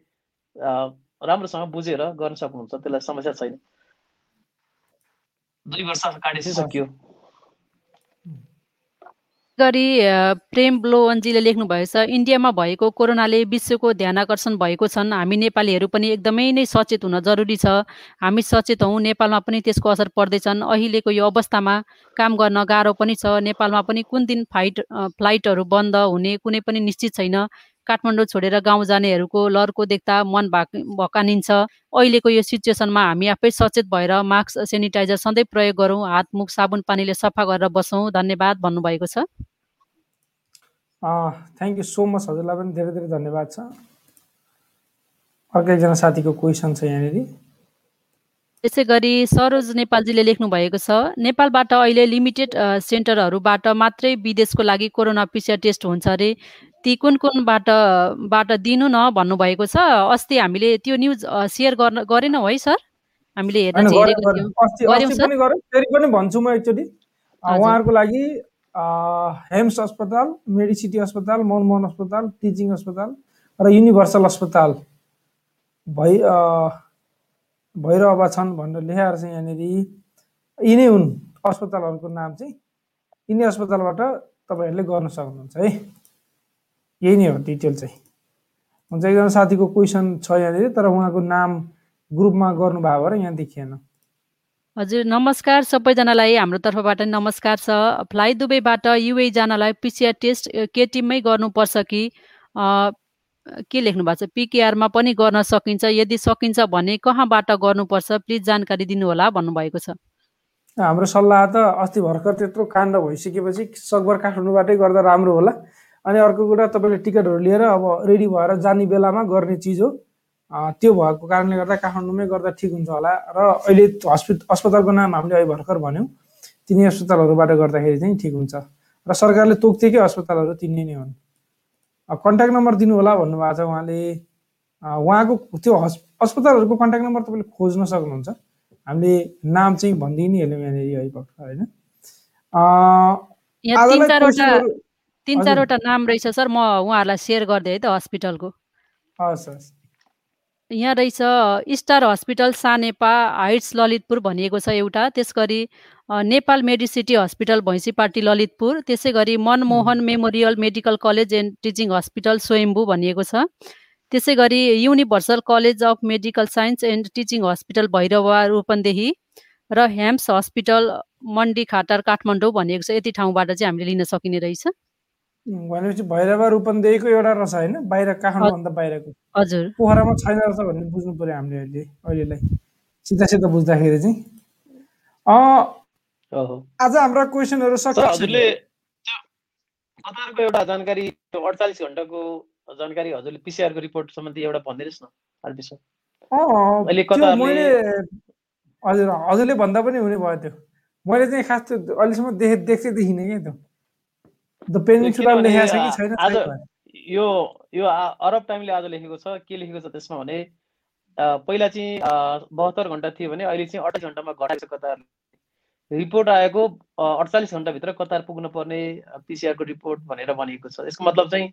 राम्रोसँग बुझेर गर्न सक्नुहुन्छ त्यसलाई समस्या छैन। दुई वर्ष सकियो गरी प्रेम ब्लोवनजीले लेख्नुभएको छ इन्डियामा भएको कोरोनाले विश्वको ध्यान आकर्षण भएको छन्। हामी नेपालीहरू पनि एकदमै नै सचेत हुन जरुरी छ। हामी सचेत हौँ नेपालमा पनि त्यसको असर पर्दैछन्। अहिलेको यो अवस्थामा काम गर्न गाह्रो पनि छ। नेपालमा पनि कुन दिन फ्लाइट फ्लाइटहरू बन्द हुने कुनै पनि निश्चित छैन। काठमाडौँ छोडेर गाउँ जानेहरूको लर्को देख्दा मन भकानिन्छ। अहिलेको यो सिचुएसनमा हामी आफै सचेत भएर मास्क सेनिटाइजर सधैँ प्रयोग गरौँ हात मुख साबुन पानीले सफा गरेर बसौँ। धन्यवाद भन्नुभएको छ। थ्याङ्क यू सो मच हजुरलाई पनि धेरै धेरै धन्यवाद छ। अर्को एकजना साथीको क्वेसन छ यहाँनिर। त्यसै गरी सरोज नेपालजीले लेख्नु भएको छ नेपालबाट अहिले लिमिटेड सेन्टरहरूबाट मात्रै विदेशको लागि कोरोना पिसिआर टेस्ट हुन्छ अरे। ती कुन कुनबाट बाट दिनु न भन्नुभएको छ। अस्ति हामीले त्यो न्युज सेयर गर्न गरेनौँ है सर? हामीले हेर्न भन्छु म एकचोटि। उहाँहरूको लागि हेम्स अस्पताल मेडिसिटी अस्पताल मनमोहन अस्पताल टिचिङ अस्पताल र युनिभर्सल अस्पताल भइ भइरहवा छन् भनेर लेखाएर चाहिँ यहाँनिर यिनै हुन् अस्पतालहरूको नाम चाहिँ। यिनै अस्पतालबाट तपाईँहरूले गर्न सक्नुहुन्छ है। यही नै हो डिटेल चाहिँ। हुन्छ एकजना साथीको क्वेसन छ यहाँनिर तर उहाँको नाम ग्रुपमा गर्नुभयो भएर यहाँ देखिएन हजुर नमस्कार सबैजनालाई हाम्रो तर्फबाट नमस्कार छ। फ्लाइ दुबईबाट युए जानलाई पिसिआर टेस्ट के टिममै गर्नुपर्छ कि के लेख्नु भएको छ? पिकेआरमा पनि गर्न सकिन्छ। यदि सकिन्छ भने कहाँबाट गर्नुपर्छ? प्लिज जानकारी दिनुहोला भन्नुभएको छ। हाम्रो सल्लाह त अस्ति भर्खर त्यत्रो काण्ड भइसकेपछि सकभर काठमाडौँबाटै गर्दा राम्रो होला। अनि अर्को कुरा तपाईँले टिकटहरू लिएर अब रेडी भएर जाने बेलामा गर्ने चिज हो। त्यो भएको कारणले गर्दा काठमाडौँमै गर्दा ठिक हुन्छ होला। र अहिले हस्पिट अस्पतालको नाम हामीले अहिले भर्खर भन्यौँ। तिनै अस्पतालहरूबाट गर्दाखेरि चाहिँ ठिक हुन्छ। र सरकारले तोक्थेकै अस्पतालहरू तिनै नै हुन्। कन्ट्याक्ट नम्बर दिनु होला भन्नुभएको छ उहाँले। उहाँको त्यो हस् अस्पतालहरूको कन्ट्याक्ट नम्बर तपाईँले खोज्न सक्नुहुन्छ। हामीले नाम चाहिँ भनिदिइ नै हाल्यौँ यहाँनिर है भर्खर होइन? तिन चारवटा नाम रहेछ सर म उहाँहरूलाई सेयर गरिदिएँ है त हस्पिटलको। हस् यहाँ रहेछ star hospital Sanepa heights Lalitpur भनिएको छ एउटा। त्यस गरी नेपाल मेडिसिटी हस्पिटल भैँसीपाटी ललितपुर। त्यसै गरी Manmohan memorial medical college and teaching hospital Swayambhu भनिएको छ। त्यसै गरी universal college of medical science and teaching hospital Bhairahawa Rupandehi र HAMS hospital Mandikhatar Kathmandu भनिएको छ। यति ठाउँबाट चाहिँ हामीले लिन सकिने रहेछ। भनेपछि भैरवा रूपन्देहीको एउटा रहेछ होइन? बाहिर काठमाडौँभन्दा बाहिरको। हजुर। पोखरामा छैन रहेछ भन्ने बुझ्नु पर्यो हामीले अहिले अहिलेलाई। सिधा सिधा बुझ्दाखेरि चाहिँ। आज हाम्रा क्वेसनहरू सक्छ हजुरले कतारको एउटा जानकारी अडचालिस घन्टाको जानकारी हजुरले पिसिआरको रिपोर्ट सम्बन्धी एउटा भनिदिनुहोस् न मैले हजुर हजुरले भन्दा पनि हुने भयो त्यो। मैले चाहिँ खास त्यो अहिलेसम्म देखे देख्दै देखिनँ क्या त्यो। आज यो यो अरब टाइमले आज लेखेको छ के लेखेको छ त्यसमा भने पहिला चाहिँ बहत्तर घन्टा थियो भने अहिले चाहिँ अठाइस घन्टामा घटाएको छ कतार। रिपोर्ट आएको अडचालिस घन्टाभित्र कतार पुग्नु पर्ने पिसिआरको रिपोर्ट भनेर भनिएको छ। यसको मतलब चाहिँ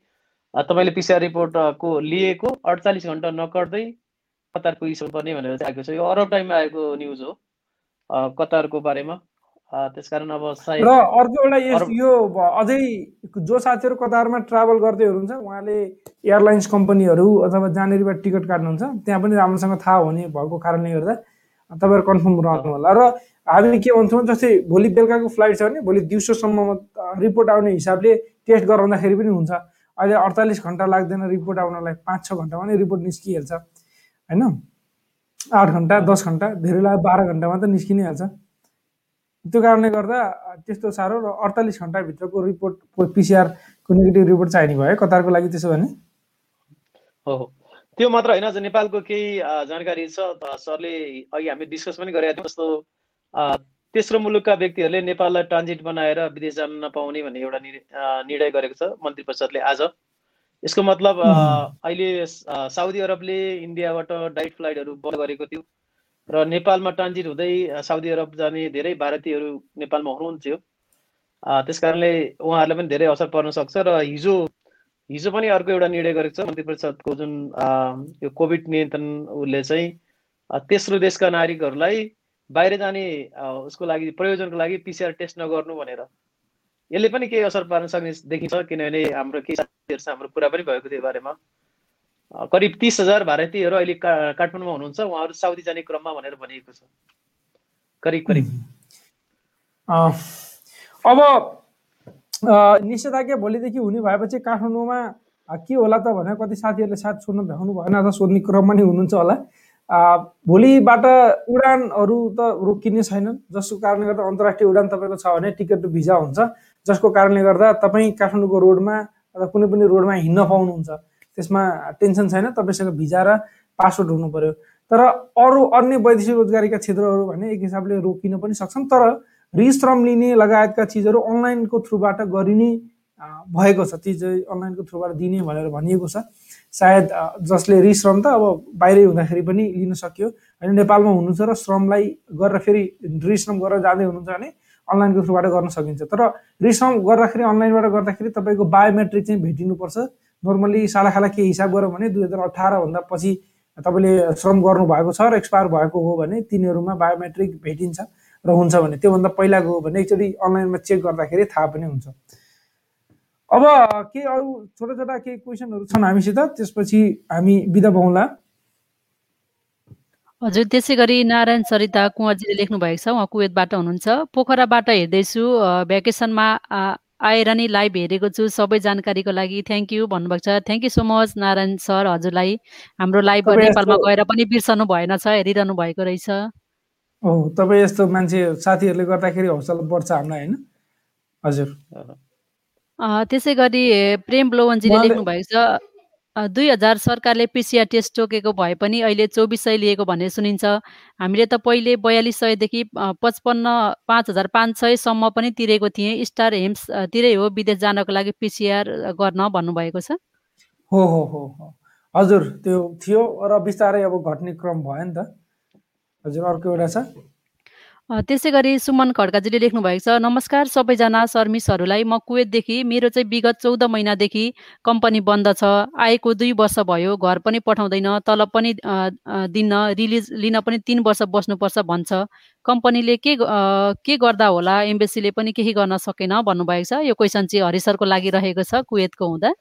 तपाईँले पिसिआर रिपोर्टको लिएको अडचालिस घन्टा नकट्दै कतार पुगिसक्नु पर्ने भनेर चाहिँ आएको छ। यो अरब टाइममा आएको न्युज हो कतारको बारेमा। त्यसकारण अब र अर्को एउटा यो अझै जो साथीहरू कतारमा ट्राभल गर्दै हुनुहुन्छ उहाँले एयरलाइन्स कम्पनीहरू अथवा जहाँनिरबाट टिकट काट्नुहुन्छ त्यहाँ पनि राम्रोसँग थाहा हुने भएको कारणले गर्दा तपाईँहरू कन्फर्म रहनु होला। र हामी के भन्छौँ जस्तै भोलि बेलुकाको फ्लाइट छ भने भोलि दिउँसोसम्ममा रिपोर्ट आउने हिसाबले टेस्ट गराउँदाखेरि पनि हुन्छ। अहिले अडतालिस घन्टा लाग्दैन रिपोर्ट आउनलाई पाँच छ घन्टामा नै रिपोर्ट निस्किहाल्छ होइन? आठ घन्टा दस घन्टा धेरैलाई बाह्र घन्टामा त निस्कि नै हाल्छ। त्यो कारणले गर्दा त्यस्तो साह्रो र अडतालिस घन्टाभित्रको रिपोर्ट पिसिआरको नेगेटिभ रिपोर्ट चाहिने भयो कतारको लागि त्यसो भने? हो त्यो मात्र होइन नेपालको केही जानकारी छ सरले अघि हामी डिस्कस पनि गरेका थियौँ। जस्तो तेस्रो मुलुकका व्यक्तिहरूले नेपाललाई ट्रान्जिट बनाएर विदेश जान नपाउने भन्ने एउटा निर्णय गरेको छ मन्त्री परिषदले आज। यसको मतलब अहिले साउदी अरबले इन्डियाबाट डाइरेक्ट फ्लाइटहरू बन्द गरेको थियो। र नेपालमा ट्रान्जिट हुँदै साउदी अरब जाने धेरै भारतीयहरू नेपालमा हुनुहुन्थ्यो। त्यस कारणले उहाँहरूलाई पनि धेरै असर पर्न सक्छ र हिजो हिजो पनि अर्को एउटा निर्णय गरेको छ मन्त्री परिषदको जुन यो कोभिड नियन्त्रण उसले चाहिँ तेस्रो देशका नागरिकहरूलाई बाहिर जाने उसको लागि प्रयोजनको लागि पिसिआर टेस्ट नगर्नु भनेर। यसले पनि केही असर पार्न सक्ने देखिन्छ किनभने हाम्रो केही साथीहरूसँग हाम्रो कुरा पनि भएको थियो बारेमा। करिब तिस हजार भारतीयहरू अहिले का काठमाडौँमा हुनुहुन्छ। उहाँहरू साउदी जाने क्रममा भनेर भनिएको छ। करिब करिब। अब निषेधाज्ञा भोलिदेखि हुने भएपछि काठमाडौँमा के होला त भनेर कति साथीहरूले साथ सोध्नु भ्याउनु भएन अथवा सोध्ने क्रममा नै हुनुहुन्छ होला। भोलिबाट उडानहरू त रोकिने छैनन्। जसको कारणले गर्दा अन्तर्राष्ट्रिय उडान तपाईँको छ भने टिकट भिजा हुन्छ। जसको कारणले गर्दा तपाईँ काठमाडौँको रोडमा अथवा कुनै पनि रोडमा हिँड्न पाउनुहुन्छ। त्यसमा टेन्सन छैन तपाईँसँग भिजा र पासपोर्ट हुनु पर्यो। तर अरू अन्य वैदेशिक रोजगारीका क्षेत्रहरू भने एक हिसाबले रोकिन पनि सक्छन् तर रिश्रम लिने लगायतका चिजहरू अनलाइनको थ्रुबाट गरिने भएको छ। ती चाहिँ अनलाइनको थ्रुबाट दिने भनेर भनिएको छ। सायद जसले रिश्रम त अब बाहिरै हुँदाखेरि पनि लिन सक्यो। होइन नेपालमा हुनुहुन्छ र श्रमलाई गरेर फेरि रिश्रम गरेर जाँदै हुनुहुन्छ भने अनलाइनको थ्रुबाट गर्न सकिन्छ। तर रिश्रम गर्दाखेरि अनलाइनबाट गर्दाखेरि तपाईँको बायोमेट्रिक चाहिँ भेटिनुपर्छ। नर्मल्ली सालाखाला के हिसाब गरौँ भने दुई हजार अठारभन्दा पछि तपाईँले श्रम गर्नुभएको छ र एक्सपायर भएको हो भने तिनीहरूमा बायोमेट्रिक भेटिन्छ र हुन्छ भने त्योभन्दा पहिलाको हो भने एकचोटि अनलाइनमा चेक गर्दाखेरि थाहा पनि हुन्छ। अब केही अरू छोटा छोटा केही क्वेसनहरू छन् हामीसित? त्यसपछि हामी बिदा पाउँला। हजुर त्यसै गरी नारायण सरिता कुँवरजीले लेख्नु भएको छ उहाँ कुवेतबाट हुनुहुन्छ। पोखराबाट हेर्दैछु भ्याकेसनमा आएर नि लाइभ हेरेको छु। सबै जानकारीको लागि थ्याङ्क यू भन्नुभएको छ। Thank you so much Narayan sir हजुरलाई। हाम्रो लाइभ नेपालमा गएर पनि बिर्सनु भएन छ हेरिरहनु भएको रहेछ। हो तपाईँ यस्तो मान्छे साथीहरूले गर्दाखेरि हौसला बढ्छ हामीलाई होइन? हजुर। त्यसै गरी प्रेम लोवनजीले लेख्नु भएको छ। दुई हजार सरकारले पिसिआर टेस्ट टोकेको भए पनि अहिले चौबिस सय लिएको भन्ने सुनिन्छ। हामीले त पहिले बयालिस सयदेखि पचपन्न पाँच हजार पाँच सयसम्म पनि तिरेको थिएँ। स्टार हेम्स तिरै हो विदेश जानको लागि पिसिआर गर्न भन्नुभएको छ। हो हो हो। हजुर त्यो थियो। र बिस्तारै अब घट्ने क्रम भयो नि त। हजुर अर्को एउटा छ। त्यसै गरी सुमन खड्काजीले लेख्नुभएको छ नमस्कार सबैजना सर्मिसहरूलाई म कुवेतदेखि मेरो चाहिँ विगत चौध महिनादेखि कम्पनी बन्द छ। आएको दुई वर्ष भयो घर पनि पठाउँदैन तलब पनि दिन्न रिलिज लिन पनि तिन वर्ष बस्नुपर्छ भन्छ। कम्पनीले के के गर्दा होला? एम्बेसीले पनि केही गर्न सकेन भन्नुभएको छ। यो क्वेसन चाहिँ हरिसरको लागि रहेको छ कुवेतको हुँदा।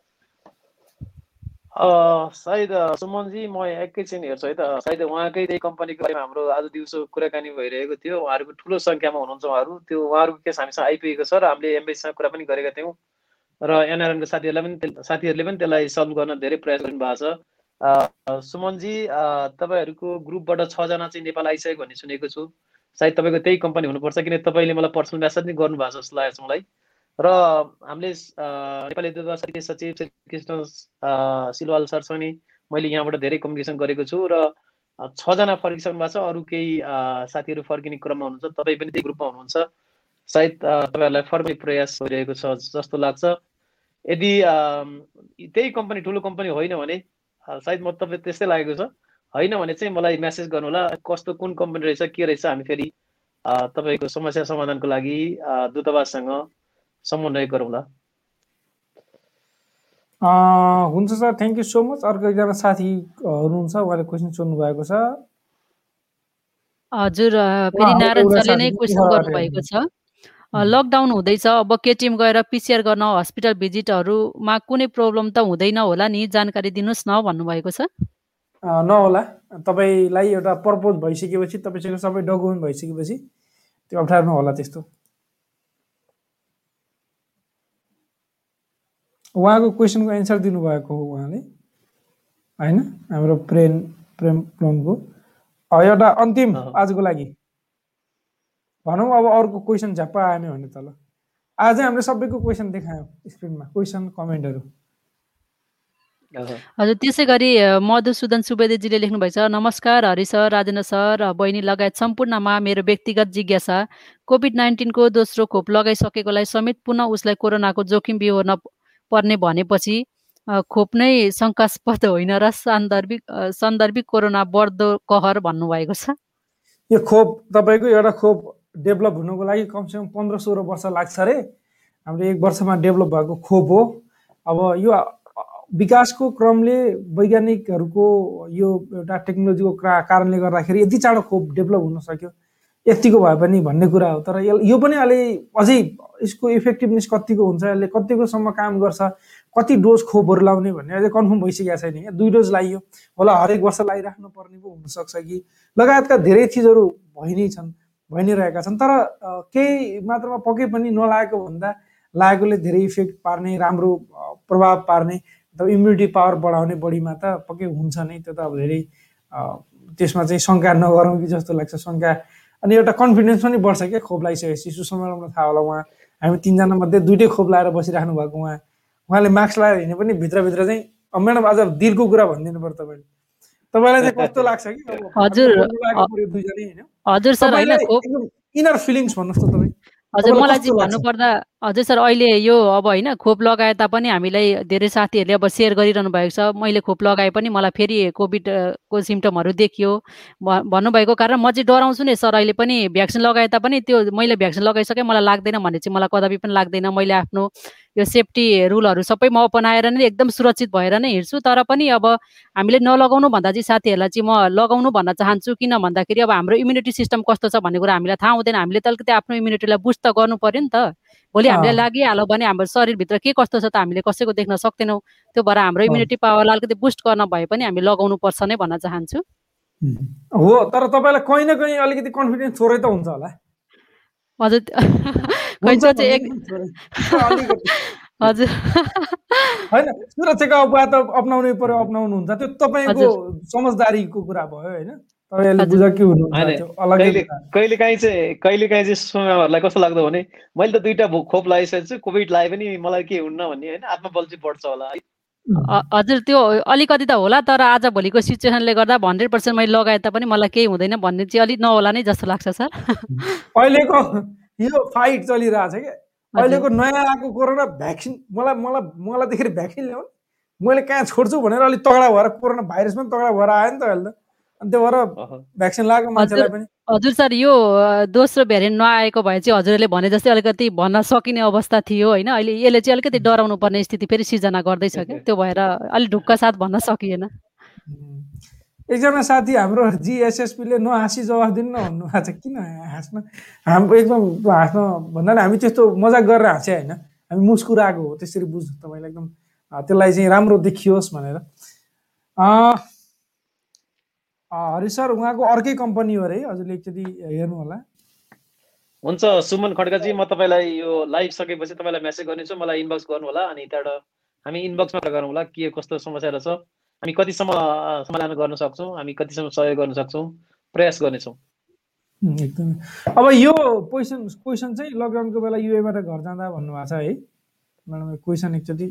सायद सुमनजी म एकैछिन हेर्छु है त। सायद उहाँकै त्यही कम्पनीको बारेमा हाम्रो आज दिउँसो कुराकानी भइरहेको थियो। उहाँहरूको ठुलो सङ्ख्यामा हुनुहुन्छ उहाँहरू। त्यो उहाँहरूको केस हामीसँग आइपुगेको छ र हामीले एमबीसँग कुरा पनि गरेका थियौँ। र एनआरएनको साथीहरूलाई पनि साथीहरूले पनि त्यसलाई सल्भ गर्न धेरै प्रयास गर्नुभएको छ। सुमनजी तपाईँहरूको ग्रुपबाट छजना चाहिँ नेपाल आइसक्यो भन्ने सुनेको छु। सायद तपाईँको त्यही कम्पनी हुनुपर्छ किन तपाईँले मलाई पर्सनल मेसेज पनि गर्नुभएको छ जस्तो लागेको छ मलाई। र हामीले नेपाली दूतावास सचिव श्री कृष्ण सिलवाल सरसँग नि मैले यहाँबाट धेरै कम्युनिकेसन गरेको छु र छजना फर्किसक्नु भएको छ। अरू केही साथीहरू फर्किने क्रममा हुनुहुन्छ। तपाईँ पनि त्यही ग्रुपमा हुनुहुन्छ। सायद तपाईँहरूलाई फर्किने प्रयास भइरहेको छ जस्तो लाग्छ। यदि त्यही कम्पनी ठुलो कम्पनी होइन भने सायद म तपाईँ त्यस्तै लागेको छ। होइन भने चाहिँ मलाई म्यासेज गर्नुहोला कस्तो कुन कम्पनी रहेछ के रहेछ हामी फेरि तपाईँको समस्या समाधानको लागि दूतावाससँग समन्वय गरौँला हुन्छ sir thank you so much अर्को एकजना साथी हुनुहुन्छ उहाँले क्वेसन सोध्नु भएको छ। हजुर फेरि नारायण सरले नै क्वेसन गर्नुभएको छ। लकडाउन हुँदैछ अब केटिएम गएर पिसिआर गर्न हस्पिटल भिजिटहरूमा कुनै प्रब्लम त हुँदैन होला नि? जानकारी दिनुहोस् न भन्नुभएको छ। नहोला। तपाईँलाई एउटा पर्पोज भइसकेपछि तपाईँसँग सबै डकुमेन्ट भइसकेपछि त्यो अप्ठ्यारो नहोला त्यस्तो। उहाँको क्वेसनको एन्सर दिनुभएको हो उहाँले। होइन? हाम्रो प्रेम प्रेम प्लोनको एउटा अन्तिम आजको लागि। भनौँ अब अर्को क्वेसन झ्याप्पा आएन भने त ल आज हामीले सबैको क्वेसन देखायौँ स्क्रिनमा। क्वेसन कमेन्टहरू। हजुर त्यसै गरी मधुसूदन सुवेदीजीले लेख्नुभएको छ नमस्कार हरि सर राजेन्द्र सर बहिनी लगायत सम्पूर्णमा मेरो व्यक्तिगत जिज्ञासा। कोभिड नाइन्टिनको दोस्रो खोप लगाइसकेकोलाई समेत पुनः उसलाई कोरोनाको जोखिम बिहोर्न पर्ने भनेपछि खोप नै शङ्कास्पद होइन र सान्दर्भिक सान्दर्भिक कोरोना बढ्दो कहर भन्नुभएको छ? यो खोप तपाईँको एउटा खोप डेभलप हुनुको लागि कमसेकम पन्ध्र सोह्र वर्ष लाग्छ अरे। हाम्रो एक वर्षमा डेभलप भएको खोप हो। अब यो विकासको क्रमले वैज्ञानिकहरूको यो एउटा टेक्नोलोजीको कारणले गर्दाखेरि यति चाँडो खोप डेभलप हुन सक्यो। यतिको भए पनि भन्ने कुरा हो। तर यो पनि अलि अझै यसको इफेक्टिभनेस कतिको हुन्छ यसले कतिकोसम्म काम गर्छ कति डोज खोपहरू लाउने भन्ने अझै कन्फर्म भइसकेको छैन क्या। दुई डोज लगाइयो होला हरेक वर्ष लगाइराख्नु पर्ने पो हुनसक्छ कि। लगायतका धेरै चिजहरू भइ नै छन् भइ नै रहेका छन्। तर केही मात्रामा पके पनि नलागेको भन्दा लागेकोले धेरै इफेक्ट पार्ने राम्रो प्रभाव पार्ने अथवा इम्युनिटी पावर बढाउने बढीमा त पक्कै हुन्छ नै। त्यो त अब धेरै त्यसमा चाहिँ शङ्का नगरौँ कि जस्तो लाग्छ। शङ्का अनि एउटा कन्फिडेन्स पनि बढ्छ क्या खोप लगाइसकेपछि सुषमालाई थाहा होला उहाँ। हामी तिनजना मध्ये दुइटै खोप लगाएर बसिराख्नु भएको उहाँ। उहाँले मास्क लगाएर हिँड्ने पनि भित्रभित्र चाहिँ म्याडम आज दिलको कुरा भनिदिनु पर्यो तपाईँले। तपाईँलाई चाहिँ कस्तो लाग्छ कि? हजुर हजुर सर इनर फिलिङ्स भन्नुहोस् त तपाईँ। हजुर मलाई चाहिँ भन्नुपर्दा हजुर सर अहिले यो अब होइन खोप लगाए तापनि हामीलाई धेरै साथीहरूले अब सेयर गरिरहनु भएको छ। मैले खोप लगाए पनि मलाई फेरि कोभिडको सिम्टमहरू देखियो। भन्नुभएको कारण म चाहिँ डराउँछु नि सर अहिले पनि भ्याक्सिन लगाए तापनि त्यो मैले भ्याक्सिन लगाइसकेँ मलाई लाग्दैन भन्ने चाहिँ मलाई कदापि पनि लाग्दैन। मैले आफ्नो यो सेफ्टी रुलहरू सबै म अपनाएर नै एकदम सुरक्षित भएर नै हिँड्छु। तर पनि अब हामीले नलगाउनु भन्दा चाहिँ साथीहरूलाई चाहिँ म लगाउनु भन्न चाहन्छु किन भन्दाखेरि अब हाम्रो इम्युनिटी सिस्टम कस्तो छ भन्ने कुरा हामीलाई थाहा हुँदैन। हामीले त अलिकति आफ्नो इम्युनिटीलाई बुस्ट त गर्नु पऱ्यो नि त। भोलि हामीलाई लागिहाल्यो भने हाम्रो शरीरभित्र के कस्तो छ त हामीले कसैको देख्न सक्दैनौँ। त्यो भएर हाम्रो इम्युनिटी पावरलाई अलिकति बुस्ट गर्न भए पनि हामी लगाउनु पर्छ नै भन्न चाहन्छु। हो तर तपाईँलाई कहीँ न कहीँ अलिकति कन्फिडेन्स थोरै त हुन्छ होला। हजुर। [laughs] [laughs] हजुर। होइन सुरक्षाको उपाय त अप्नाउनै पर्यो अप्नाउनु हुन्छ त्यो तपाईँको समझदारीको कुरा भयो होइन? कहिले काहीँ चाहिँ कहिले काहीँ चाहिँ सुषमाहरूलाई कस्तो लाग्दो भने मैले त दुइटा खोप लगाइसकेको छु कोभिड लगाए पनि मलाई के हुन्न भन्ने होइन? आत्मबल चाहिँ बढ्छ होला। है हजुर त्यो अलिकति त होला तर आज भोलिको सिचुएसनले गर्दा हन्ड्रेड पर्सेन्ट मैले लगाए तापनि मलाई केही हुँदैन भन्ने चाहिँ अलिक नहोला नै जस्तो लाग्छ सर। अहिलेको यो फाइट चलिरहेछ क्या अहिलेको नयाँ आएको कोरोना भ्याक्सिन मलाई मलाई मलाई देखेर भ्याक्सिन ल्याउनु मैले कहाँ छोड्छु भनेर अलिक तगडा भएर कोरोना भाइरस पनि तगडा भएर आयो नि त अहिले त। अनि त्यो भएर भ्याक्सिन लगाएको मान्छेलाई पनि। हजुर सर यो दोस्रो भेरिएन्ट नआएको भए चाहिँ हजुरले भने जस्तै अलिकति भन्न सकिने अवस्था थियो होइन। अहिले यसले चाहिँ अलिकति डराउनु पर्ने स्थिति फेरि सिर्जना गर्दैछ क्या [laughs] त्यो भएर अलिक ढुक्क साथ भन्न सकिएन। एकजना साथी हाम्रो जिएसएसपीले नहाँसी जवाफ दिनु न भन्नुभएको छ किन हाँस्न? हाम्रो एकदम हाँस्न भन्नाले हामी त्यस्तो मजाक गरेर हाँसे होइन। हामी मुस्कुराएको हो त्यसरी बुझ्नु तपाईँलाई एकदम त्यसलाई चाहिँ राम्रो देखियोस् भनेर। हरि सर उहाँको अर्कै कम्पनी हो अरे हजुरले एकचोटि हेर्नु होला हुन्छ सुमन खड्काजी म तपाईँलाई यो लाइभ सकेपछि तपाईँलाई मेसेज गर्नेछु मलाई इनबक्स गर्नु होला अनि त्यहाँबाट हामी इनबक्समा गरौँ होला के कस्तो समस्या रहेछ हामी कतिसम्म समाधान गर्न सक्छौँ? हामी कतिसम्म सहयोग गर्न सक्छौँ? प्रयास गर्नेछौँ। एकदमै। अब यो क्वेसन क्वेसन चाहिँ लकडाउनको बेला युएबाट घर जाँदा भन्नुभएको छ है। म्याडम क्वेसन एकचोटि।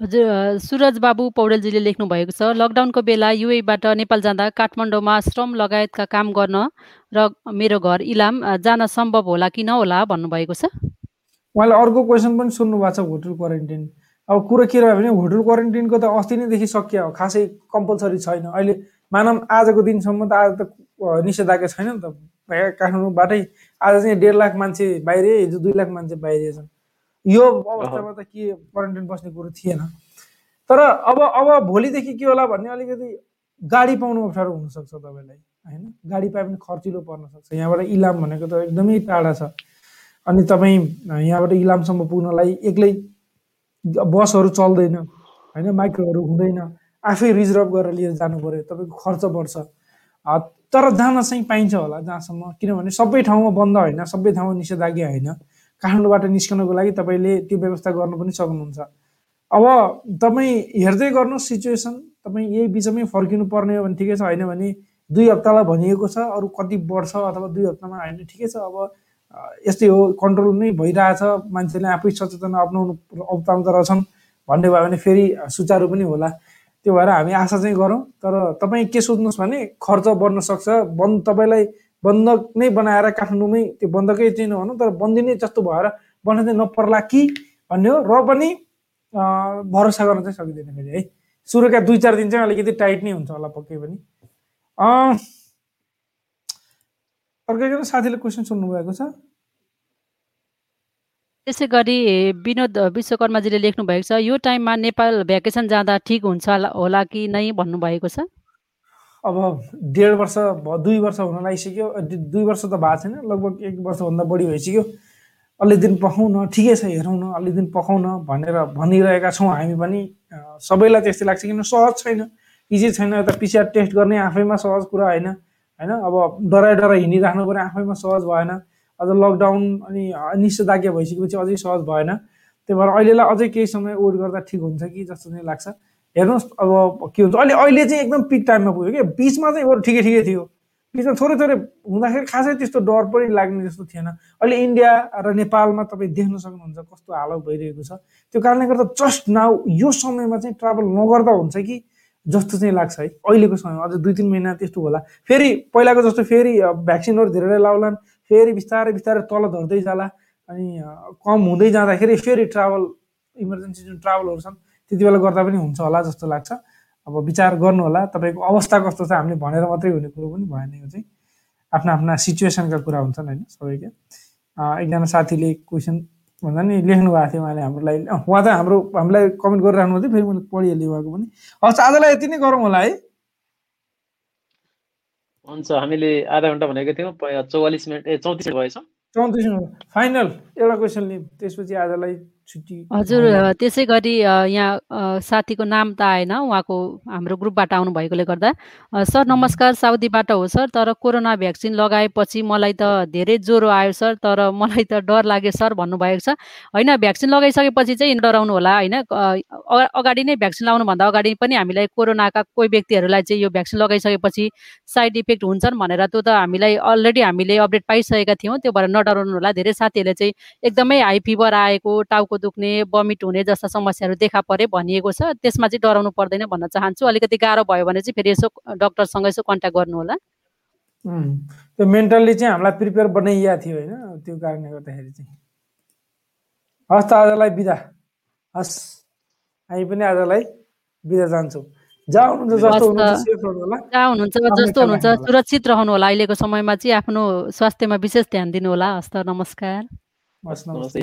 हजुर सुरज बाबु पौडेलजीले लेख्नु भएको छ लकडाउनको बेला युएबाट नेपाल जाँदा काठमाडौँमा श्रम लगायतका काम गर्न र मेरो घर इलाम जान सम्भव होला कि नहोला भन्नुभएको छ? उहाँले अर्को क्वेसन पनि सुन्नु भएको छ होटल क्वारेन्टिन। अब कुरो के रह्यो भने होटल क्वारेन्टिनको त अस्ति नैदेखि सकियो खासै कम्पलसरी छैन। अहिले मानव आजको दिनसम्म त आज त निषेधाज्ञा छैन नि त। काठमाडौँबाटै आज चाहिँ डेढ लाख मान्छे बाहिर हिजो दुई लाख मान्छे बाहिर छन्। यो अवस्थामा त के क्वारेन्टाइन बस्ने कुरो थिएन। तर अब अब भोलिदेखि के होला भन्ने अलिकति गाडी पाउनु अप्ठ्यारो हुनसक्छ तपाईँलाई होइन? गाडी पाए पनि खर्चिलो पर्न सक्छ। यहाँबाट इलाम भनेको त एकदमै टाढा छ। अनि तपाईँ यहाँबाट इलामसम्म पुग्नलाई एक्लै बसहरू चल्दैन होइन? माइक्रोहरू हुँदैन। आफै रिजर्भ गरेर लिएर जानु पऱ्यो तपाईँको खर्च बढ्छ। तर जान चाहिँ पाइन्छ होला जहाँसम्म किनभने सबै ठाउँमा बन्द होइन सबै ठाउँमा निषेधाज्ञा होइन। काठमाडौँबाट निस्कनको लागि तपाईँले त्यो व्यवस्था गर्नु पनि सक्नुहुन्छ। अब तपाईँ हेर्दै गर्नुहोस् सिचुएसन तपाईँ यही बिचमै फर्किनु पर्ने हो भने ठिकै छ होइन भने दुई हप्तालाई भनिएको छ अरू कति बढ्छ अथवा दुई हप्तामा होइन? ठिकै छ। अब यस्तै हो कन्ट्रोल नै भइरहेछ। मान्छेले आफै सचेतना अप्नाउनु अप्नाउँदो रहेछन् भन्ने भयो भने फेरि सुचारू पनि होला। त्यो भएर हामी आशा चाहिँ गरौँ। तर तपाईँ के सोध्नुहोस् भने खर्च बढ्न सक्छ। बन्द तपाईँलाई बन्धक नै बनाएर काठमाडौँमै त्यो बन्धकै चाहिँ नभनौँ तर बन्दी नै जस्तो भएर बन्न चाहिँ नपर्ला कि भन्ने हो। र पनि भरोसा गर्न चाहिँ सकिँदैन फेरि है। सुरुका दुई चार दिन चाहिँ अलिकति टाइट नै हुन्छ होला पक्कै पनि। अर्को एकजना साथीले क्वेसन सोध्नु भएको छ। त्यसै गरी विनोद विश्वकर्माजीले लेख्नु भएको छ यो टाइममा नेपाल भ्याकेसन जाँदा ठिक हुन्छ होला कि नै भन्नुभएको छ? अब डेढ वर्ष दुई वर्ष हुन लागिसक्यो। दुई वर्ष त भएको छैन लगभग एक वर्षभन्दा बढी भइसक्यो। अलि दिन पकाउन ठिकै छ हेरौँ न अलि दिन पकाउन भनेर भनिरहेका छौँ हामी पनि। सबैलाई त्यस्तै लाग्छ किन? सहज छैन। इजी छैन यता पिसिआर टेस्ट गर्ने आफैमा सहज कुरा होइन। होइन? अब डराइ डराइ हिँडिराख्नु पऱ्यो आफैमा सहज भएन। अझ लकडाउन अनि निषेधाज्ञा भइसकेपछि अझै सहज भएन। त्यही भएर अहिलेलाई अझै केही समय वेट गर्दा ठिक हुन्छ कि जस्तो चाहिँ लाग्छ। हेर्नुहोस् अब के हुन्छ? अहिले अहिले चाहिँ एकदम पिक टाइममा पुग्यो कि बिचमा चाहिँ बरु ठिकै ठिकै थियो। बिचमा थोरै थोरै हुँदाखेरि खासै त्यस्तो डर पनि लाग्ने जस्तो थिएन। अहिले इन्डिया र नेपालमा तपाईँ देख्न सक्नुहुन्छ कस्तो हालत भइरहेको छ। त्यो कारणले गर्दा जस्ट नाउ यो समयमा चाहिँ ट्राभल नगर्दा हुन्छ कि? जस्तो चाहिँ लाग्छ है। अहिलेको समयमा अझ दुई तिन महिना त्यस्तो होला। फेरि पहिलाको जस्तो फेरि भ्याक्सिनहरू धेरै लाउलान् फेरि बिस्तारै बिस्तारै तल झर्दै जाला अनि कम हुँदै जाँदाखेरि फेरि ट्राभल इमर्जेन्सी जुन ट्राभलहरू छन् त्यति बेला गर्दा पनि हुन्छ होला जस्तो लाग्छ। अब विचार गर्नु होला। तपाईँको अवस्था कस्तो छ हामीले भनेर मात्रै हुने कुरो पनि भएन यो चाहिँ। आफ्ना आफ्ना सिचुएसनका कुरा हुन्छन् होइन सबैका। एकजना साथीले क्वेसन भन्दा नि लेख्नु भएको थियो उहाँले हामीलाई उहाँ त हाम्रो हामीलाई कमेन्ट गरिराख्नु थियो फेरि मैले पढिहालेँ उहाँको पनि। हस् आजलाई यति नै गरौँ होला है। हुन्छ हामीले आधा घन्टा भनेको थियौँ चौवालिस मिनट ए चौतिस भएछ। चौतिस मिनट। फाइनल एउटा क्वेसन लिउँ त्यसपछि आजलाई हजुर त्यसै गरी यहाँ साथीको नाम त आएन उहाँको हाम्रो ग्रुपबाट आउनु भएकोले गर्दा। सर नमस्कार साउदीबाट हो सर तर कोरोना भ्याक्सिन लगाएपछि मलाई त धेरै ज्वरो आयो सर तर मलाई त डर लाग्यो सर भन्नुभएको छ। होइन भ्याक्सिन लगाइसकेपछि चाहिँ डराउनु होला होइन अगाडि नै भ्याक्सिन लाउनुभन्दा अगाडि पनि हामीलाई कोरोनाका कोही व्यक्तिहरूलाई चाहिँ यो भ्याक्सिन लगाइसकेपछि साइड इफेक्ट हुन्छन् भनेर त्यो त हामीलाई अलरेडी हामीले अपडेट पाइसकेका थियौँ त्यो भएर नडराउनु होला। धेरै साथीहरूले चाहिँ एकदमै हाई फिभर आएको टाउको दुख्ने बमिट हुने जस्ता समस्याहरू देखा परे भनिएको छ। त्यसमा चाहिँ डराउनु पर्दैन भन्न चाहन्छु। अलिकति गाह्रो भयो भने चाहिँ फेरि यसो डक्टरसँग यसो कन्ट्याक्ट गर्नु होला। त्यो मेन्टल्ली चाहिँ हामीलाई प्रिपेयर बनाइया थियो होइन त्यो कारणले गर्दाखेरि चाहिँ। हस् त आजलाई बिदा। हस्। हामी पनि आजलाई बिदा जान्छौँ। जहाँ हुनुहुन्छ जस्तो हुनुहुन्छ सुरक्षित रहनु होला। अहिलेको समयमा चाहिँ आफ्नो स्वास्थ्यमा विशेष ध्यान दिनु होला। हस्त नमस्कार। नमस्ते।